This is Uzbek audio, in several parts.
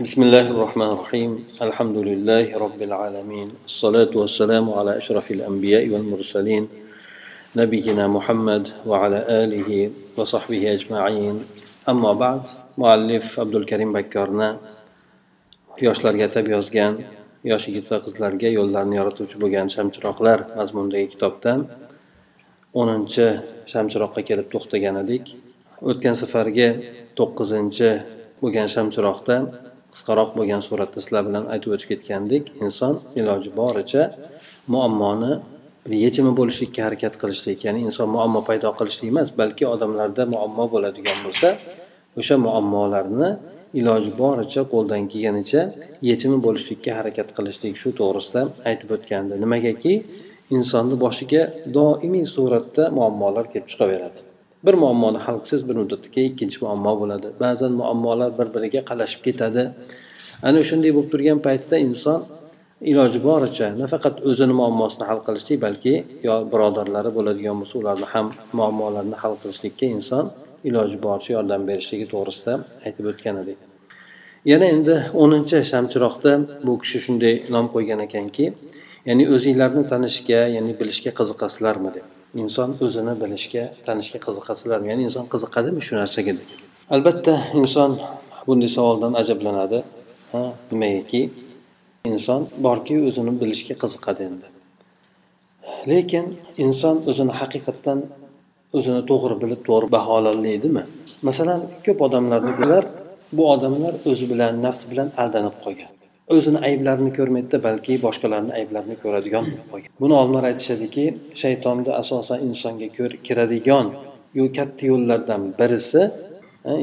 بسم الله الرحمن الرحيم الحمد لله رب العالمين الصلاة والسلام على أشرف الأنبياء والمرسلين نبينا محمد وعلى آله وصحبه أجمعين أما بعد مؤلف عبد الكريم بكرنا yoshlarga atab yozgan yosh yigit va qizlarga yo'llarni yorituvchi bo'lgan shamchiroqlar mazmunidagi kitobdan o'ninchi shamchiroqqa kelib to'xtagan edik o'tgan safargi to'qqizinchi bo'lgan shamchiroqda qisqaroq bo'lgan suratda sizlar bilan aytib o'tib ketgandik inson iloji boricha muammoni bir yechimi bo'lishlikka harakat qilishlik ya'ni inson muammo paydo qilishlik emas balki odamlarda muammo bo'ladigan bo'lsa o'sha muammolarni iloji boricha qo'ldan kelganicha yechimi bo'lishlikka harakat qilishlik shu to'g'risida aytib o'tgandi. Nimagaki insonni boshiga doimiy suratda muammolar kelib chiqaveradi. Bir muammoni hal qilsangiz bir muddatdan keyin ikkinchi muammo bo'ladi. Ba'zan muammolar bir biriga qalashib ketadi. Ana o'shanday bo'lib turgan paytda inson iloji boricha nafaqat o'zini muammosini hal qilishlik balki yo birodarlari bo'ladigan bo'lsa ularni ham muammolarini hal qilishlikka inson iloji boricha yordam berishligi to'g'risida aytib o'tgan edik. Yana endi o'ninchi shamchiroqda bu kishi shunday nom qo'ygan ekanki ya'ni o'zinglarni tanishga ya'ni bilishga qiziqasizlarmi deb. Inson o'zini bilishga tanishga qiziqasilar ya'ni inson qiziqadimi shu narsaga? Deb albatta inson bunday savoldan ajablanadi. Nimagaki? Inson borki o'zini bilishga qiziqadi endi. Lekin inson o'zini haqiqatdan o'zini to'g'ri bilib to'g'ri baholaydimi masalan ko'p odamlarni ular bu odamlar o'zi bilan nafsi bilan aldanib qolgan. O'zini ayblarini ko'rmaydida balki boshqalarni ayblarini ko'radigan bo'lib qolgan. Buni olimlar aytishadiki shaytonni asosan insonga kiradigan yo katta yo'llardan birisi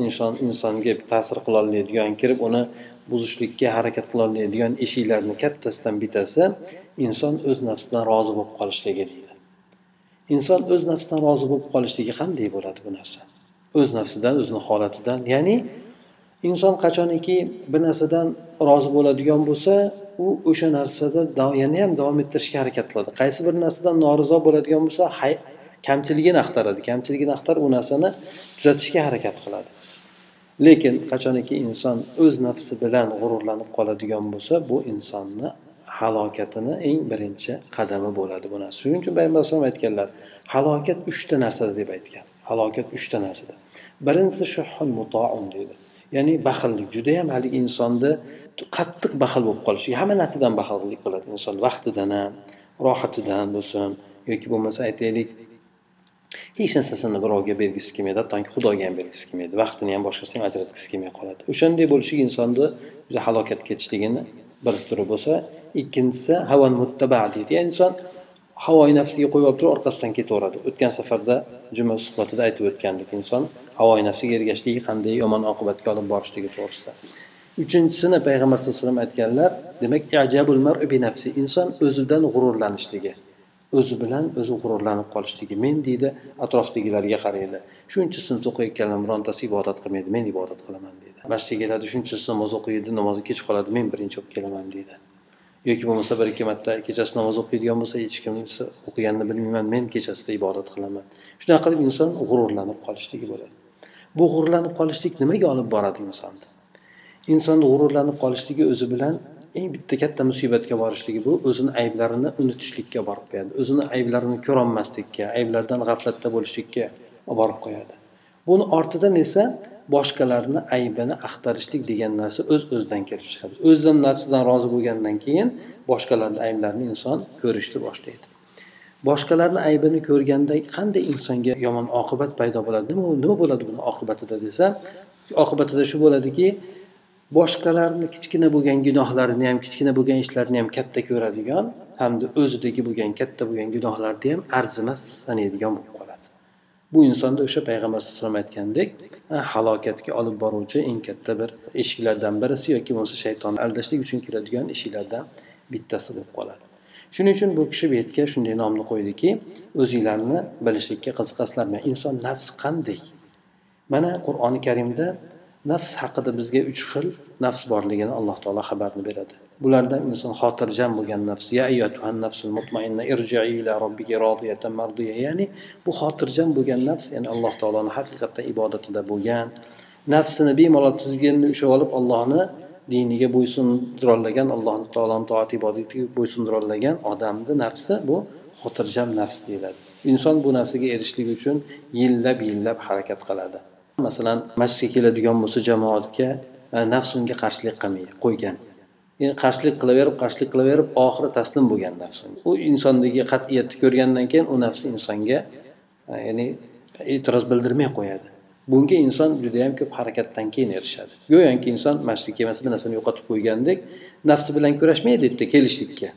inson insonga ta'sir qilolmaydigan kirib uni buzishlikka harakat qilolmaydigan eshiklarni kattasidan bittasi inson o'z nafsidan rozi bo'lib qolishligi deydi. Inson o'z nafsidan rozi bo'lib qolishligi qanday bo'ladi bu narsa? O'z nafsidan o'zini holatidan ya'ni inson qachoniki bir narsadan rozi bo'ladigan bo'lsa u o'sha narsada yana ham davom ettirishga harakat qiladi qaysi bir narsadan norizo bo'ladigan bo'lsa kamchiligini axtaradi. Kamchiligini axtarib u narsani tuzatishga harakat qiladi. Lekin qachoniki inson o'z nafsi bilan g'ururlanib qoladigan bo'lsa bu insonni halokatini eng birinchi qadami bo'ladi bu narsa shuning uchun payg'ambar alayhisalom aytganlar halokat uchta narsada deb aytgan. Halokat uchta narsada. Birinchisi shuhun mutoun deydi. Ya'ni baxillik judayam haligi insonda qattiq baxil bo'lib qolish hamma narsadan baxillik qiladi. Inson vaqtidan ham rohatidan bo'lsin yoki bo'lmasa aytaylik hech narsasini birovga bergisi kelmaydi hattoki xudoga ham bergisi kelmaydi vaqtini ham boshqasiga ham ajratgisi kelmay qoladi. O'shanday bo'lishlik insonni juda halokatga ketishligini bir turi bo'lsa ikkinchisi havan muttaba deydi. Ya'ni inson havoyi nafsiga qo'yib olib turib orqasidan ketaveradi. O'tgan safarda juma suhbatida aytib o'tgandik inson havoyi nafsiga ergashishligi qanday yomon oqibatga olib borishligi to'g'risida. Uchinchisini payg'ambar sallallohu alayhi vasallam aytganlar demak ajabul maru bi nafsi inson o'zidan g'ururlanishligi o'zi bilan o'zi g'ururlanib qolishligi men deydi atrofdagilarga qaraydi. Shuncha sinf o'qiyotganlar birontasi ibodat qilmaydi men ibodat qilaman deydi. Masjidga keladi shuncha namoz o'qiydi namozi kech qoladi men birinchi bo'lib kelaman deydi. Yoki bo'lmasa bir ikki marta kechasi namoz o'qiydigan bo'lsa hech kim o'qiganini bilmayman men kechasida ibodat qilaman. Shunaqa qilib inson g'ururlanib qolishligi bo'ladi. Bu g'ururlanib qolishlik nimaga olib boradi insonni insonni g'ururlanib qolishligi o'zi bilan eng bitta katta musibatga borishligi bu o'zini ayblarini unutishlikka borib qo'yadi o'zini ayblarini ko'rolmaslikka ayblardan g'aflatda bo'lishlikka olib borib qo'yadi. Buni ortidan esa boshqalarni aybini axtarishlik degan narsa o'z öz o'zidan kelib chiqadi. O'zidan nafsidan rozi bo'lgandan keyin boshqalarni ayblarini inson ko'rishni boshlaydi. Boshqalarni aybini ko'rganda qanday insonga yomon oqibat paydo bo'ladi? Nima nima bo'ladi buni oqibatida desa oqibatida shu bo'ladiki boshqalarni kichkina bo'lgan gunohlarini ham kichkina bo'lgan ishlarini ham katta ko'radigan hamda o'zidagi bo'lgan katta bo'lgan gunohlarni ham arzimas sanaydigan bo'lib bu insonda o'sha payg'ambar alayhisalom aytgandek halokatga olib boruvchi eng katta bir eshiklardan birisi yoki bo'lmasa shaytonni aldashlik uchun kiradigan eshiklardan bittasi bo'lib qoladi. Shuning uchun bu kishi bu yerga shunday nomni qo'ydiki o'zinglarni bilishlikka qiziqasizlar inson nafs qanday? Mana qur'oni karimda nafs haqida bizga uch xil nafs borligini alloh taolo xabarni beradi. Bulardan inson xotirjam bo'lgan nafs. Ya nafsul mutmainna irji'i ila robbiki rodiyatan mardiya. Ya'ni bu xotirjam bo'lgan nafs ya'ni alloh taoloni haqiqatdan ibodatida bo'lgan nafsini bemalol tizginni ushlab olib allohni diniga bo'ysundirolmagan alloh taoloni toat ibodatiga bo'ysundirolmagan odamni nafsi bu xotirjam nafs deyiladi. Inson bu narsaga erishishlik uchun yillab yillab harakat qiladi. Masalan masjidga keladigan bo'lsa jamoatga e, nafs unga qarshilik qilmaydi qo'ygan. Endi qarshilik qilaverib qarshilik qilaverib oxiri taslim bo'lgan nafs u insondagi qat'iyatni ko'rgandan keyin u nafs insonga ya'ni e'tiroz bildirmay qo'yadi. Bunga inson judayam ko'p harakatdan keyin erishadi. Go'yoki inson masjidga kelmasa bir narsani yo'qotib qo'ygandek nafsi bilan kurashmaydi yerda kelishlikka.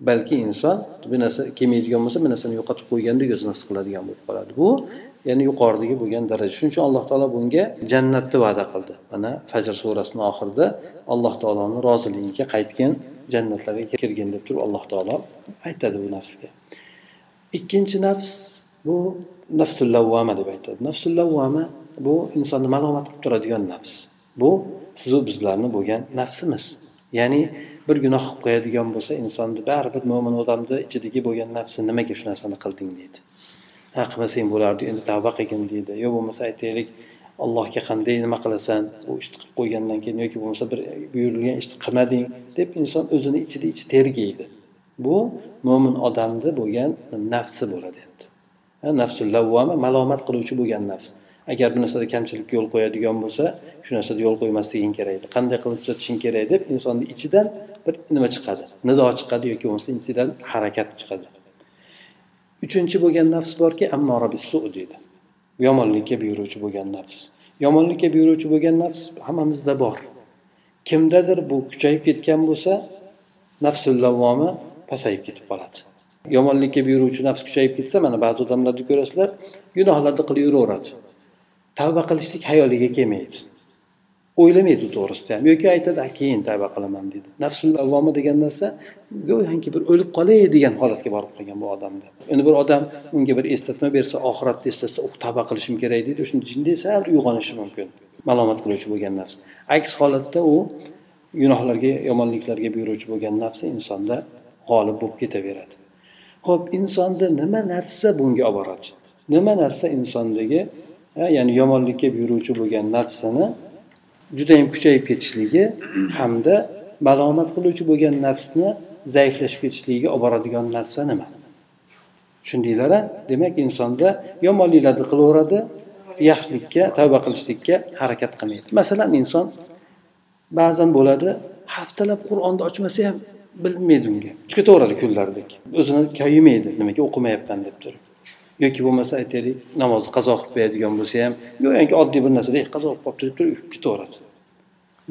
Balki inson bir narsa kelmaydigan bo'lsa bir narsani yo'qotib qo'ygandek o'zini his qiladigan bo'lib qoladi. Bu ya'ni yuqoridagi bo'lgan daraja. Shuning uchun alloh taolo bunga jannatni va'da qildi. Mana fajr surasini oxirida alloh taoloni roziligiga qaytgan jannatlarga kirgin deb turib alloh taolo aytadi bu nafsga. Ikkinchi nafs bu nafsul lavvama deb aytadi. Nafsul lavvama bu insonni malomat qilib turadigan nafs. Bu sizu bizlarni bo'lgan nafsimiz. Ya'ni bir gunoh qilib qo'yadigan bo'lsa insonni baribir mo'min odamni ichidagi bo'lgan nafsi nimaga shu narsani qilding deydi. Ha qilmasang bo'lardi endi tavba qilgin deydi. Yo bo'lmasa aytaylik allohga qanday nima qilasan u ishni qilib qo'ygandan keyin yoki bo'lmasa bir buyurilgan ishni qilmading deb inson o'zini ichida ichi tergaydi bu mo'min odamni bo'lgan nafsi bo'ladi endi. Nafsul lavvoma malomat qiluvchi bo'lgan nafs. Agar bir narsada kamchilikka yo'l qo'yadigan bo'lsa shu narsada yo'l qo'ymasliging kerak. Qanday qilib tuzatishing kerak deb insonni ichidan bir nima chiqadi? Nido chiqadi yoki bo'lmasa ichidan harakat chiqadi. Uchinchi bo'lgan nafs borki ammora bisu deydi. Yomonlikka buyuruvchi bo'lgan nafs. Yomonlikka buyuruvchi bo'lgan nafs hammamizda bor. Kimdadir bu kuchayib ketgan bo'lsa nafsul lavvoma pasayib ketib qoladi. Yomonlikka buyuruvchi nafs kuchayib ketsa mana ba'zi odamlarni ko'rasizlar gunohlarni qilib yuraveradi. Tavba qilishlik hayoliga kelmaydi. O'ylamaydi to'g'risida ham. Yoki aytadi keyin tavba qilaman deydi nafsul avvoma degan narsa go'yoki bir o'lib qolay degan holatga borib qolgan bu odamda endi bir odam unga bir eslatma bersa oxiratni eslatsa uh tavba qilishim kerak deydi. O'shanda jinday sal uyg'onishi mumkin. Malomat qiluvchi bo'lgan nafs. Aks holatda u gunohlarga yomonliklarga buyuruvchi bo'lgan nafs insonda g'olib bo'lib ketaveradi. Ho'p insonni nima narsa bunga olib boradi nima narsa insondagi ya'ni yomonlikka buyuruvchi bo'lgan nafsini judayam kuchayib ketishligi hamda malomat qiluvchi bo'lgan nafsni zaiflashib ketishligiga olib boradigan narsa nima? Tushundinglar demak insonda yomonliklarni qilaveradi yaxshilikka tavba qilishlikka harakat qilmaydi. Masalan inson ba'zan bo'ladi haftalab qur'onni ochmasa ham bilmaydi unga. Ketaveradi kunlardek. O'zini koyimaydi nimaga o'qimayapman deb turib. Yoki bo'lmasa aytaylik namozni qazo qilib qo'yadigan bo'lsa ham go'yoki oddiy bir narsada eh, qazo qilib qolibdi deb turib ketaveradi.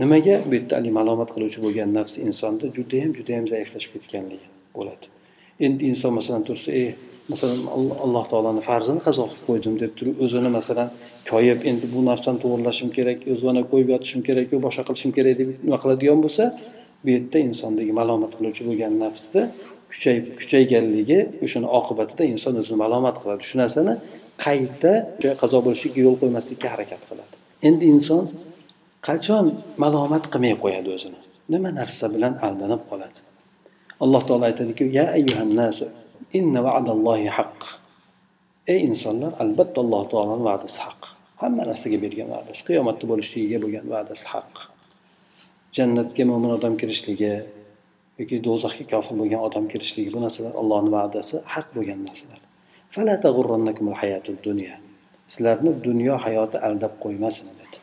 Nimaga bu yerda haligi malomat qiluvchi bo'lgan nafs insonda judayam judayam zaiflashib ketganligi bo'ladi. Endi inson masalan tursa ey masalan alloh taoloni farzini qazo qilib qo'ydim deb turib o'zini masalan koyib endi bu narsani to'g'irlashim kerak o'zini qo'yib yotishim kerak yo boshqa qilishim kerak deb nima qiladigan bo'lsa bu yerda insondagi malomat qiluvchi bo'lgan nafsni kuchayib kuchayganligi o'shani oqibatida inson o'zini malomat qiladi. Shu narsani qayta qazo bo'lishiga yo'l qo'ymaslikka harakat qiladi. Endi inson qachon malomat qilmay qo'yadi o'zini? Nima narsa bilan aldanib qoladi? Alloh taolo aytadiki ya ayyuhannasu inna va'dallohi haq ey insonlar albatta alloh taoloni va'dasi haq hamma narsaga bergan va'dasi qiyomatda bo'lishligiga bo'lgan va'dasi haq jannatga mo'min odam kirishligi yoki do'zaxga kofir bo'lgan odam kirishligi bu narsalar allohni va'dasi haq bo'lgan narsalar. Sizlarni dunyo hayoti aldab qo'ymasin dedi.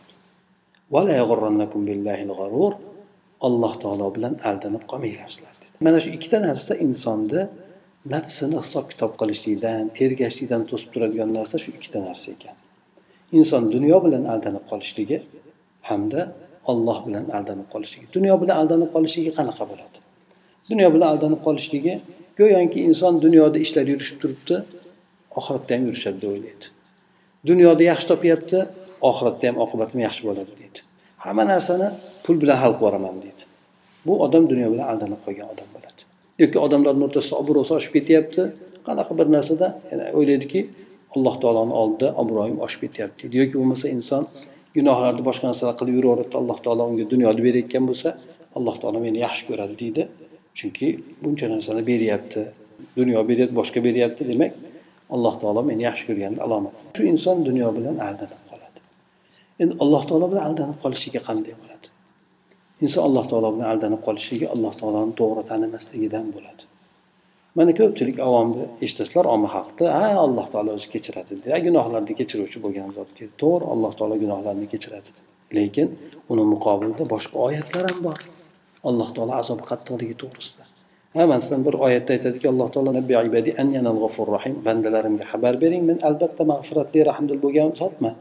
Alloh taolo bilan aldanib qolmanglar sizlar dedi. Mana shu ikkita narsa insonni nafsini hisob kitob qilishlikdan tergashlikdan to'sib turadigan narsa shu ikkita narsa ekan. Inson dunyo bilan aldanib qolishligi hamda olloh bilan aldanib qolishligi. Dunyo bilan aldanib qolishligi qanaqa bo'ladi? Dunyo bilan aldanib qolishligi go'yoki inson dunyoda ishlar yurishib turibdi oxiratda ham yurishadi deb o'ylaydi. Dunyoda yaxshi topyapti oxiratda ham oqibatim yaxshi bo'ladi deydi. Hamma narsani pul bilan hal qilib yuboraman deydi. Bu odam dunyo bilan aldanib qolgan odam bo'ladi. Yoki odamlarni o'rtasida obro'si oshib ketyapti. Qanaqa bir narsada yana o'ylaydiki alloh taoloni oldida obro'yim oshib ketyapti deydi. Yoki bo'lmasa inson gunohlarni boshqa narsalar qilib yuraveradida alloh taolo unga dunyoni berayotgan bo'lsa alloh taolo meni yaxshi ko'radi deydi. Chunki buncha narsani beryapti. Dunyo beryapti boshqa beryapti. Demak alloh taolo meni yaxshi ko'rgani alomati shu inson dunyo bilan aldanib qoladi. Endi alloh taolo bilan aldanib qolishiga qanday bo'ladi? Inson alloh taolo bilan aldanib qolishligi alloh taoloni to'g'ri tanimasligidan bo'ladi. Mana ko'pchilik avomni eshitasizlar omma xalqni ha alloh taolo o'zi kechiradi deydi gunohlarni kechiruvchi bo'lgan zot to'g'ri alloh taolo gunohlarni kechiradi lekin uni muqobilida boshqa oyatlar ham bor. Alloh taolo azobi qattiqligi to'g'risida. Ha masalan bir oyatda aytadiki alloh taolo rohim bandalarimga xabar bering men albatta mag'firatli rahmdil bo'lgan zotman.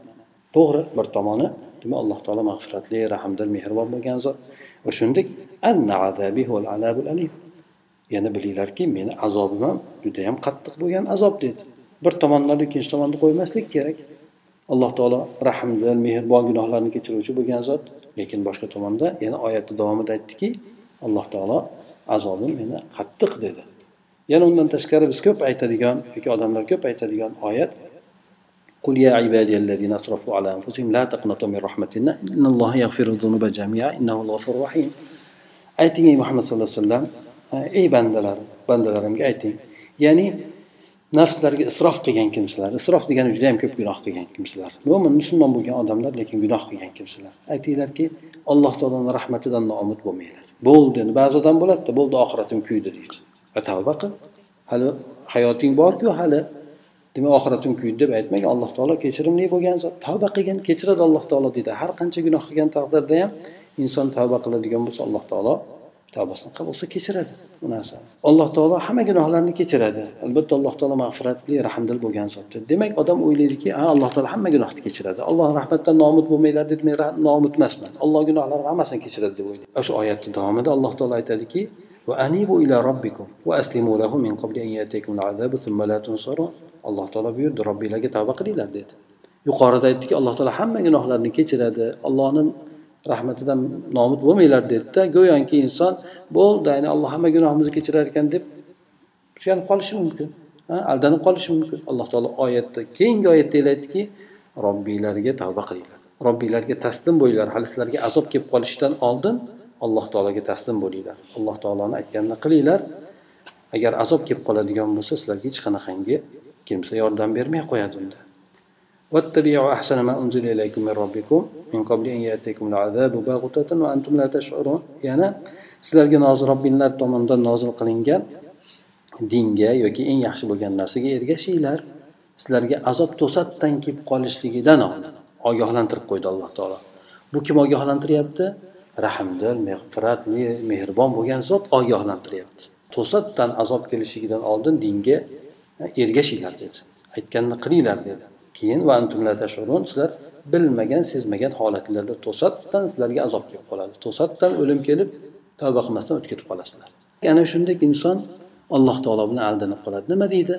To'g'ri bir tomoni demak alloh taolo mag'firatli rahmdil mehribon bo'lgan zot. Va shuningdek yana bilinglarki meni azobim ham judayam qattiq bo'lgan azob dedi. Bir tomonlarni ikkinchi tomonni qo'ymaslik kerak. Alloh taolo rahmdil mehribon gunohlarni kechiruvchi bo'lgan zot. Lekin boshqa tomonda yana oyatni davomida aytdiki alloh taolo azobim meni qattiq dedi. Yana undan tashqari biz ko'p aytadigan yoki odamlar ko'p aytadigan oyat قل يا عبادي الذين أسرفوا على أنفسهم لا تقنطوا من رحمة الله إن الله يغفر الذنوب جميعا إنه الغفور الرحيم ayting ey muhammad sallallohu alayhi vasallam ey bandalarim bandalarimga ayting ya'ni nafslarga isrof qilgan kimsalar isrof degani juda yam ko'p gunoh qilgan kimsalar mo'min musulmon bo'lgan odamlar lekin gunoh qilgan kimsalar aytinglarki alloh taoloni rahmatidan noumid bo'lmanglar bo'ldi endi ba'zi odam bo'ladida bo'ldi oxiratim kuydi deydi va tavba qil hali hayoting borku hali demak oxiratim kuydi deb aytmagan alloh taolo kechirimli bo'lgan zot? Tavba qilgin kechiradi alloh taolo deydi. Har qancha gunoh qilgan taqdirda ham inson tavba qiladigan bo'lsa alloh taolo tavbasini qabul qilsa kechiradi. Bu narsani alloh taolo hamma gunohlarni kechiradi. Albatta alloh taolo mag'firatli rahmdil bo'lgan zotdir. Demak odam o'ylaydiki ha alloh taolo hamma gunohni kechiradi. Alloh rahmatdan nomud bo'lmanglar deb men nomud emasman. Alloh gunohlarimni hammasini kechiradi deb o'ylaydi. O'sha oyatni davomida alloh taolo aytadiki وأنيبوا إلى ربكم وأسلموا له من قبل أن يأتيكم العذاب ثم لا تنصرون alloh taolo buyurdi robbiylarga tavba qilinglar dedi yuqorida aytdiki alloh taolo hamma gunohlarni kechiradi allohni rahmatidan nomid bo'lmanglar dedida go'yoki inson bo'ldi ya'ni alloh hamma gunohimizni kechirar ekan deb suyanib qolishi mumkin aldanib qolishi mumkin alloh taolo oyatda keyingi oyatda aytdiki robbiylarga tavba qilinglar robbiylarga taslim bo'linglar hali sizlarga azob kelib qolishidan oldin alloh taologa taslim bo'linglar alloh taoloni aytganini qilinglar agar azob kelib qoladigan bo'lsa sizlarga hech qanaqangi kimsa yordam bermay qo'yadi unda واتبعوا أحسن ما أنزل إليكم من ربكم من قبل أن يأتيكم العذاب بغتة وأنتم لا تشعرون يعني sizlarga nozil robbinglar tomonidan nozil qilingan dinga yoki eng yaxshi bo'lgan narsaga ergashinglar sizlarga azob to'satdan kelib qolishligidan oldin ogohlantirib qo'ydi alloh taolo bu kim ogohlantiryapti Rahmdil mag'firatli mehribon bo'lgan zot ogohlantiryapti. To'satdan azob kelishligidan oldin dinga ergashinglar dedi. Aytganini qilinglar dedi. Keyin va sizlar bilmagan sezmagan holatlarda to'satdan sizlarga azob kelib qoladi. To'satdan o'lim kelib tavba qilmasdan o'tib ketib qolasizlar. Ana shunday inson alloh taolo bilan aldanib qoladi. Nima deydi?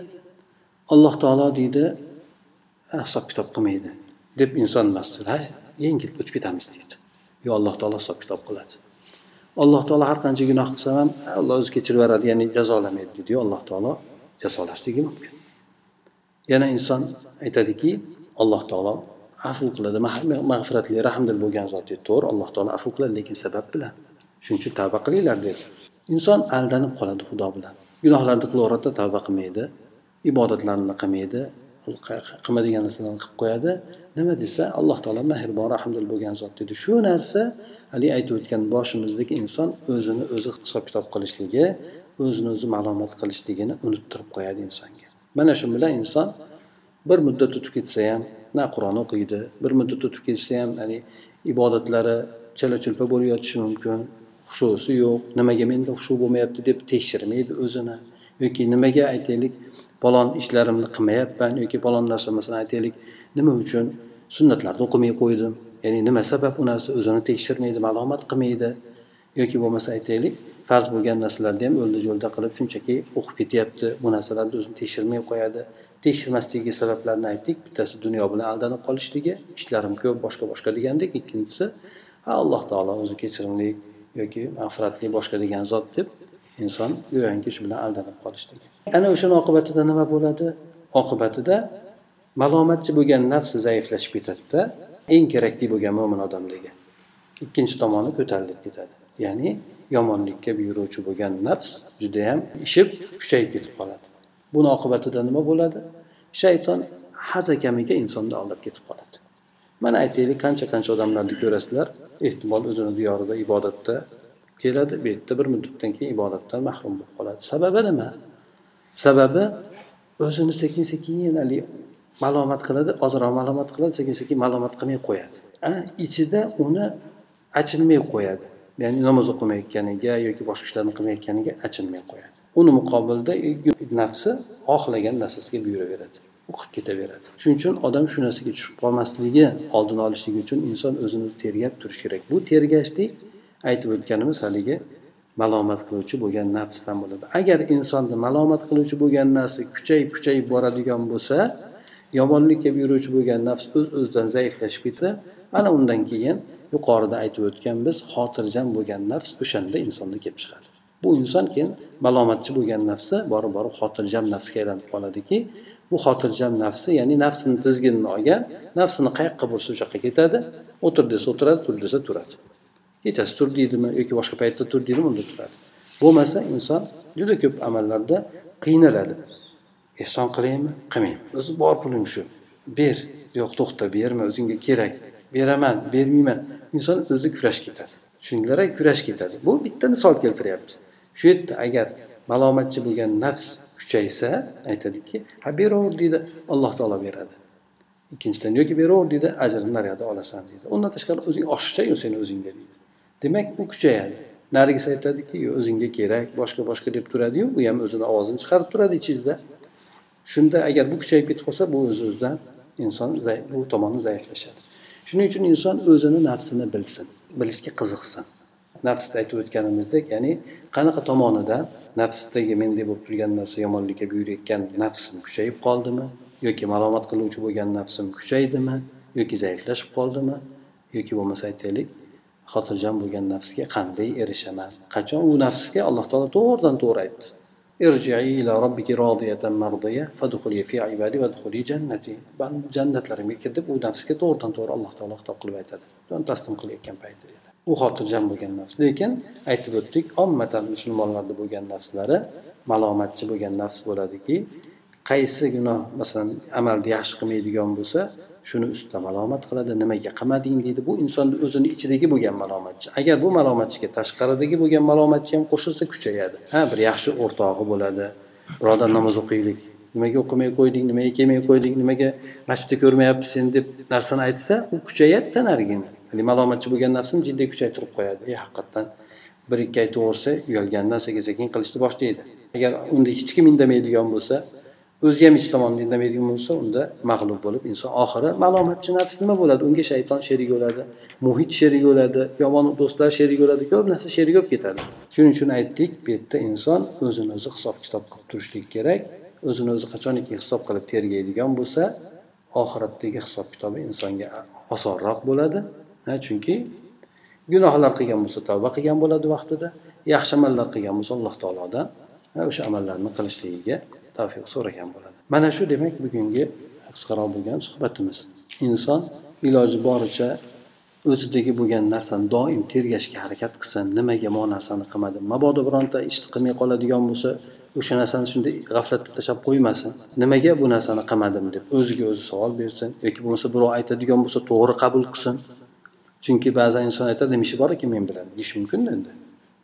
Alloh taolo deydi hisob kitob qilmaydi deb inson emasdir ha yengil o'tib ketamiz deydi. Yo alloh taolo hisob kitob qiladi. Alloh taolo har qancha gunoh qilsam ham alloh o'zi kechirib yuboradi ya'ni jazolamaydi deydiyu alloh taolo jazolashligi mumkin. Yana inson aytadiki alloh taolo afu qiladi mag'firatli rahmdil bo'lgan zot deydi to'g'ri alloh taolo afu qiladi lekin sabab bilan. Shuning uchun tavba qilinglar dedi. Inson aldanib qoladi xudo bilan. Gunohlarni qilaveradida tavba qilmaydi. Ibodatlarni qilmaydi. Qilmaydigan narsalarni qilib qo'yadi. Nima desa alloh taolo mehribon rahmdil bo'lgan zot dedi shu narsa haligi aytib o'tgan boshimizdagi inson o'zini o'zi hisob kitob qilishligi o'zini o'zi ma'lumot qilishligini unuttirib qo'yadi insonga. Mana shu bilan inson bir muddat o'tib ketsa ham na qur'on o'qiydi bir muddat o'tib ketsa ham ya'ni ibodatlari chala chulpa bo'lib yotishi mumkin hushusi yo'q nimaga menda hushu bo'lmayapti deb tekshirmaydi o'zini. Yoki nimaga aytaylik? Falon ishlarimni qilmayapman yoki falon narsa masalan aytaylik. Nima uchun? Sunnatlarni o'qimay qo'ydim. Ya'ni nima sabab u narsa o'zini tekshirmaydi ma'lumot qilmaydi? Yoki bo'lmasa aytaylik farz bo'lgan narsalarni ham o'ldi jo'lda qilib shunchaki o'qib ketyapti. Bu narsalarni o'zini tekshirmay qo'yadi. Tekshirmasligiga sabablarni aytdik. Bittasi dunyo bilan aldanib qolishligi ishlarim ko'p boshqa boshqa degandek. Ikkinchisi ha alloh taolo o'zi kechirimli yoki mag'firatli boshqa degan zot deb inson go'yoki shu bilan aldanib qolishligi ana o'shani oqibatida nima bo'ladi? Oqibatida malomatchi bo'lgan nafsi zaiflashib ketadida eng kerakli bo'lgan mo'min odamlarga ikkinchi tomoni ko'tarilib ketadi. Ya'ni yomonlikka buyuruvchi bo'lgan nafs judayam ishib kuchayib ketib qoladi. Buni oqibatida nima bo'ladi? Shayton hazakamiga insonni aldab ketib qoladi. Mana aytaylik qancha qancha odamlarni ko'rasizlar ehtimol o'zini diyorida ibodatda keladi bu yerda bir muddatdan keyin ibodatdan mahrum bo'lib qoladi. Sababi nima? Sababi o'zini sekin sekin haligi malomat qiladi ozroq malomat qiladi sekin sekin malomat qilmay qo'yadi. Ichida uni achinmay qo'yadi. Ya'ni namoz o'qimayotganiga yoki boshqa ishlarni qilmayotganiga achinmay qo'yadi. Uni muqobilda nafsi xohlagan narsasiga buyuraveradi. O'qib qilib ketaveradi. Shuning uchun odam shu narsaga tushib qolmasligi oldini olishlik uchun inson o'zini tergab turishi kerak. Bu tergashlik aytib o'tganimiz haligi malomat qiluvchi bo'lgan nafsdan bo'ladi. Agar insonni malomat qiluvchi bo'lgan narsa kuchayib kuchayib boradigan bo'lsa yomonlikka buyuruvchi bo'lgan nafs o'z öz o'zidan zaiflashib ketadi ana undan keyin yuqorida aytib o'tganmiz xotirjam bo'lgan nafs o'shanda insonda kelib chiqadi. Bu inson keyin malomatchi bo'lgan nafsi borib borib xotirjam nafsga aylanib qoladiki bu xotirjam nafsi ya'ni nafsini tizginini olgan nafsini qayoqqa bursa o'sha yoqqa ketadi o'tir desa o'tiradi tur desa turadi. Kechasi tur deydimi yoki boshqa paytda tur deydimi unda turadi. Bo'lmasa inson juda ko'p amallarda qiynaladi. Ehson qilaymi? Qilmayman o'zi bor pulim shu. Ber. Yo'q to'xta berma o'zingga kerak. Beraman bermayman. Inson o'zi kurash ketadi. Tushundinglar kurash ketadi. Bu bitta misol keltiryapmiz. Shu yerda agar malomatchi bo'lgan nafs kuchaysa aytadiki ha beraver deydi alloh taolo beradi. Ikkinchidan yoki beraver deydi ajrini naryoqda olasan deydi. Undan tashqari o'zing oshiqcha seni o'zingga deydi. Demak u kuchayadi. Narigisi aytadiki o'zingga kerak boshqa boshqa deb turadiyu u ham o'zini ovozini chiqarib turadi ichingizda. Shunda agar bu kuchayib ketib qolsa bu o'z o'zidan inson bu tomoni zaiflashadi. Shuning uchun inson o'zini nafsini bilsin bilishga qiziqsin. Nafsda aytib o'tganimizdek ya'ni qanaqa tomonida nafsdagi menda bo'lib turgan narsa yomonlikka buyurayotgan nafsim kuchayib qoldimi yoki malomat qiluvchi bo'lgan nafsim kuchaydimi yoki zaiflashib qoldimi yoki bo'lmasa aytaylik xotirjam bo'lgan nafsga qanday erishaman? Qachon u nafsga alloh taolo to'g'ridan to'g'ri aytdi? Jannatlarimga kir deb u nafsga to'g'ridan to'g'ri alloh taolo xitob qilib aytadi. Taslim qilayotgan payti dedi. U xotirjam bo'lgan nafs. Lekin aytib o'tdik ommatan musulmonlarda bo'lgan nafslari malomatchi bo'lgan nafs bo'ladiki qaysi gunoh masalan amalni yaxshi qilmaydigan bo'lsa shuni ustida malomat qiladi nimaga qilmading deydi. Bu insonni o'zini ichidagi bo'lgan malomatchi. Agar bu malomatchiga tashqaridagi bo'lgan malomatchi ham qo'shilsa kuchayadi. Ha bir yaxshi o'rtog'i bo'ladi. Birodar namoz o'qiylik. Nimaga o'qimay qo'yding nimaga kelmay qo'yding nimaga masjidda ko'rmayapmiz seni deb narsani aytsa u kuchayadida narigini haligi malomatchi bo'lgan nafsini jiddiy kuchaytirib qo'yadi. E haqiqatdan bir ikki aytaversa uyalgandan sekin sekin qilishni boshlaydi. Agar unda hech kim indamaydigan bo'lsa o'zi ham hech tomonda indamaydigan bo'lsa unda mag'lub bo'lib inson oxiri malomatchi nafs nima bo'ladi? Unga shayton sherik bo'ladi muhit sherik bo'ladi yomon do'stlar sherik bo'ladi ko'p narsa sherik bo'lib ketadi. Shuning uchun aytdik bu yerda inson o'zini o'zi hisob kitob qilib turishligi kerak o'zini o'zi qachoniki hisob qilib tergaydigan bo'lsa oxiratdagi hisob kitobi insonga osonroq bo'ladi. Chunki gunohlar qilgan bo'lsa tavba qilgan bo'ladi vaqtida yaxshi amallar qilgan bo'lsa alloh taolodan o'sha amallarni qilishligiga tavfiq so'ragan bo'ladi. Mana shu demak bugungi qisqaroq bo'lgan suhbatimiz. Inson iloji boricha o'zidagi bo'lgan narsani doim tergashga harakat qilsin nimaga bu narsani qilmadim mabodo bironta ishni qilmay qoladigan bo'lsa o'sha narsani shunday g'aflatda tashlab qo'ymasin. Nimaga bu narsani qilmadim deb o'ziga o'zi savol bersin yoki bo'lmasa birov aytadigan bo'lsa to'g'ri qabul qilsin. Chunki ba'zan inson aytadi nima ishi bor ekan men bilan deyish mumkinda endi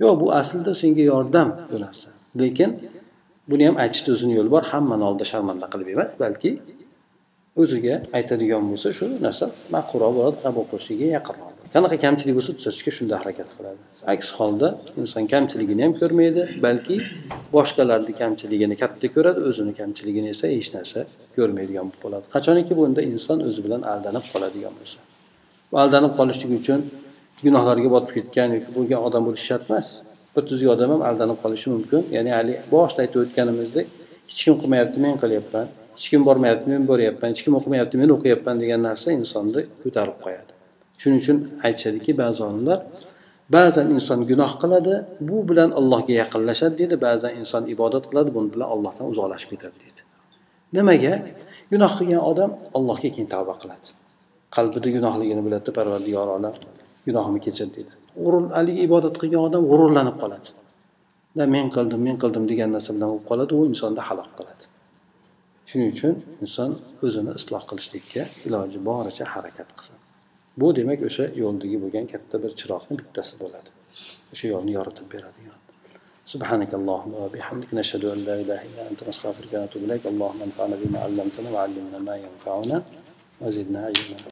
yo'q bu aslida senga yordam bu narsa lekin buni ham aytishni o'zini yo'li bor. Hammani oldida sharmanda qilib emas balki o'ziga aytadigan bo'lsa shu narsa ma'qulroq bo'ladi qabul qilishligiga yaqinroq qanaqa kamchilik bo'lsa tuzatishga shunda harakat qiladi. Aks holda inson kamchiligini ham ko'rmaydi balki boshqalarni kamchiligini katta ko'radi o'zini kamchiligini esa hech narsa ko'rmaydigan bo'lib qoladi qachoniki bunda inson o'zi bilan aldanib qoladigan bo'lsa. Bu aldanib qolishlik uchun gunohlarga botib ketgan yoki bo'lgan odam bo'lishi shart emas. Bir tuzuk odam ham aldanib qolishi mumkin. Ya'ni haligi boshida aytib o'tganimizdek hech kim qilmayapti men qilyapman hech kim bormayapti men boryapman hech kim o'qimayapti men o'qiyapman degan narsa insonni ko'tarib qo'yadi. Shuning uchun aytishadiki ba'zi olimlar ba'zan inson gunoh qiladi bu bilan allohga yaqinlashadi deydi ba'zan inson ibodat qiladi buni bilan allohdan uzoqlashib ketadi deydi. Nimaga? Gunoh qilgan odam allohga keyin tavba qiladi. Qalbida gunohligini biladi parvardigor olam. gunohimni kechir deydi haligi ibodat qilgan odam g'ururlanib qoladi men qildim men qildim degan narsa bilan bo'lib qoladi u insonni halok qiladi shuning uchun inson o'zini isloh qilishlikka iloji boricha harakat qilsin bu demak o'sha yo'ldagi bo'lgan katta bir chiroqni bittasi bo'ladi o'sha yo'lni yoritib beradigan سبحانك اللهم وبحمدك نشهد أن لا إله إلا أنت نستغفرك ونتوب إليك اللهم انفعنا بما علمتنا وعلمنا ما ينفعنا وزدنا علما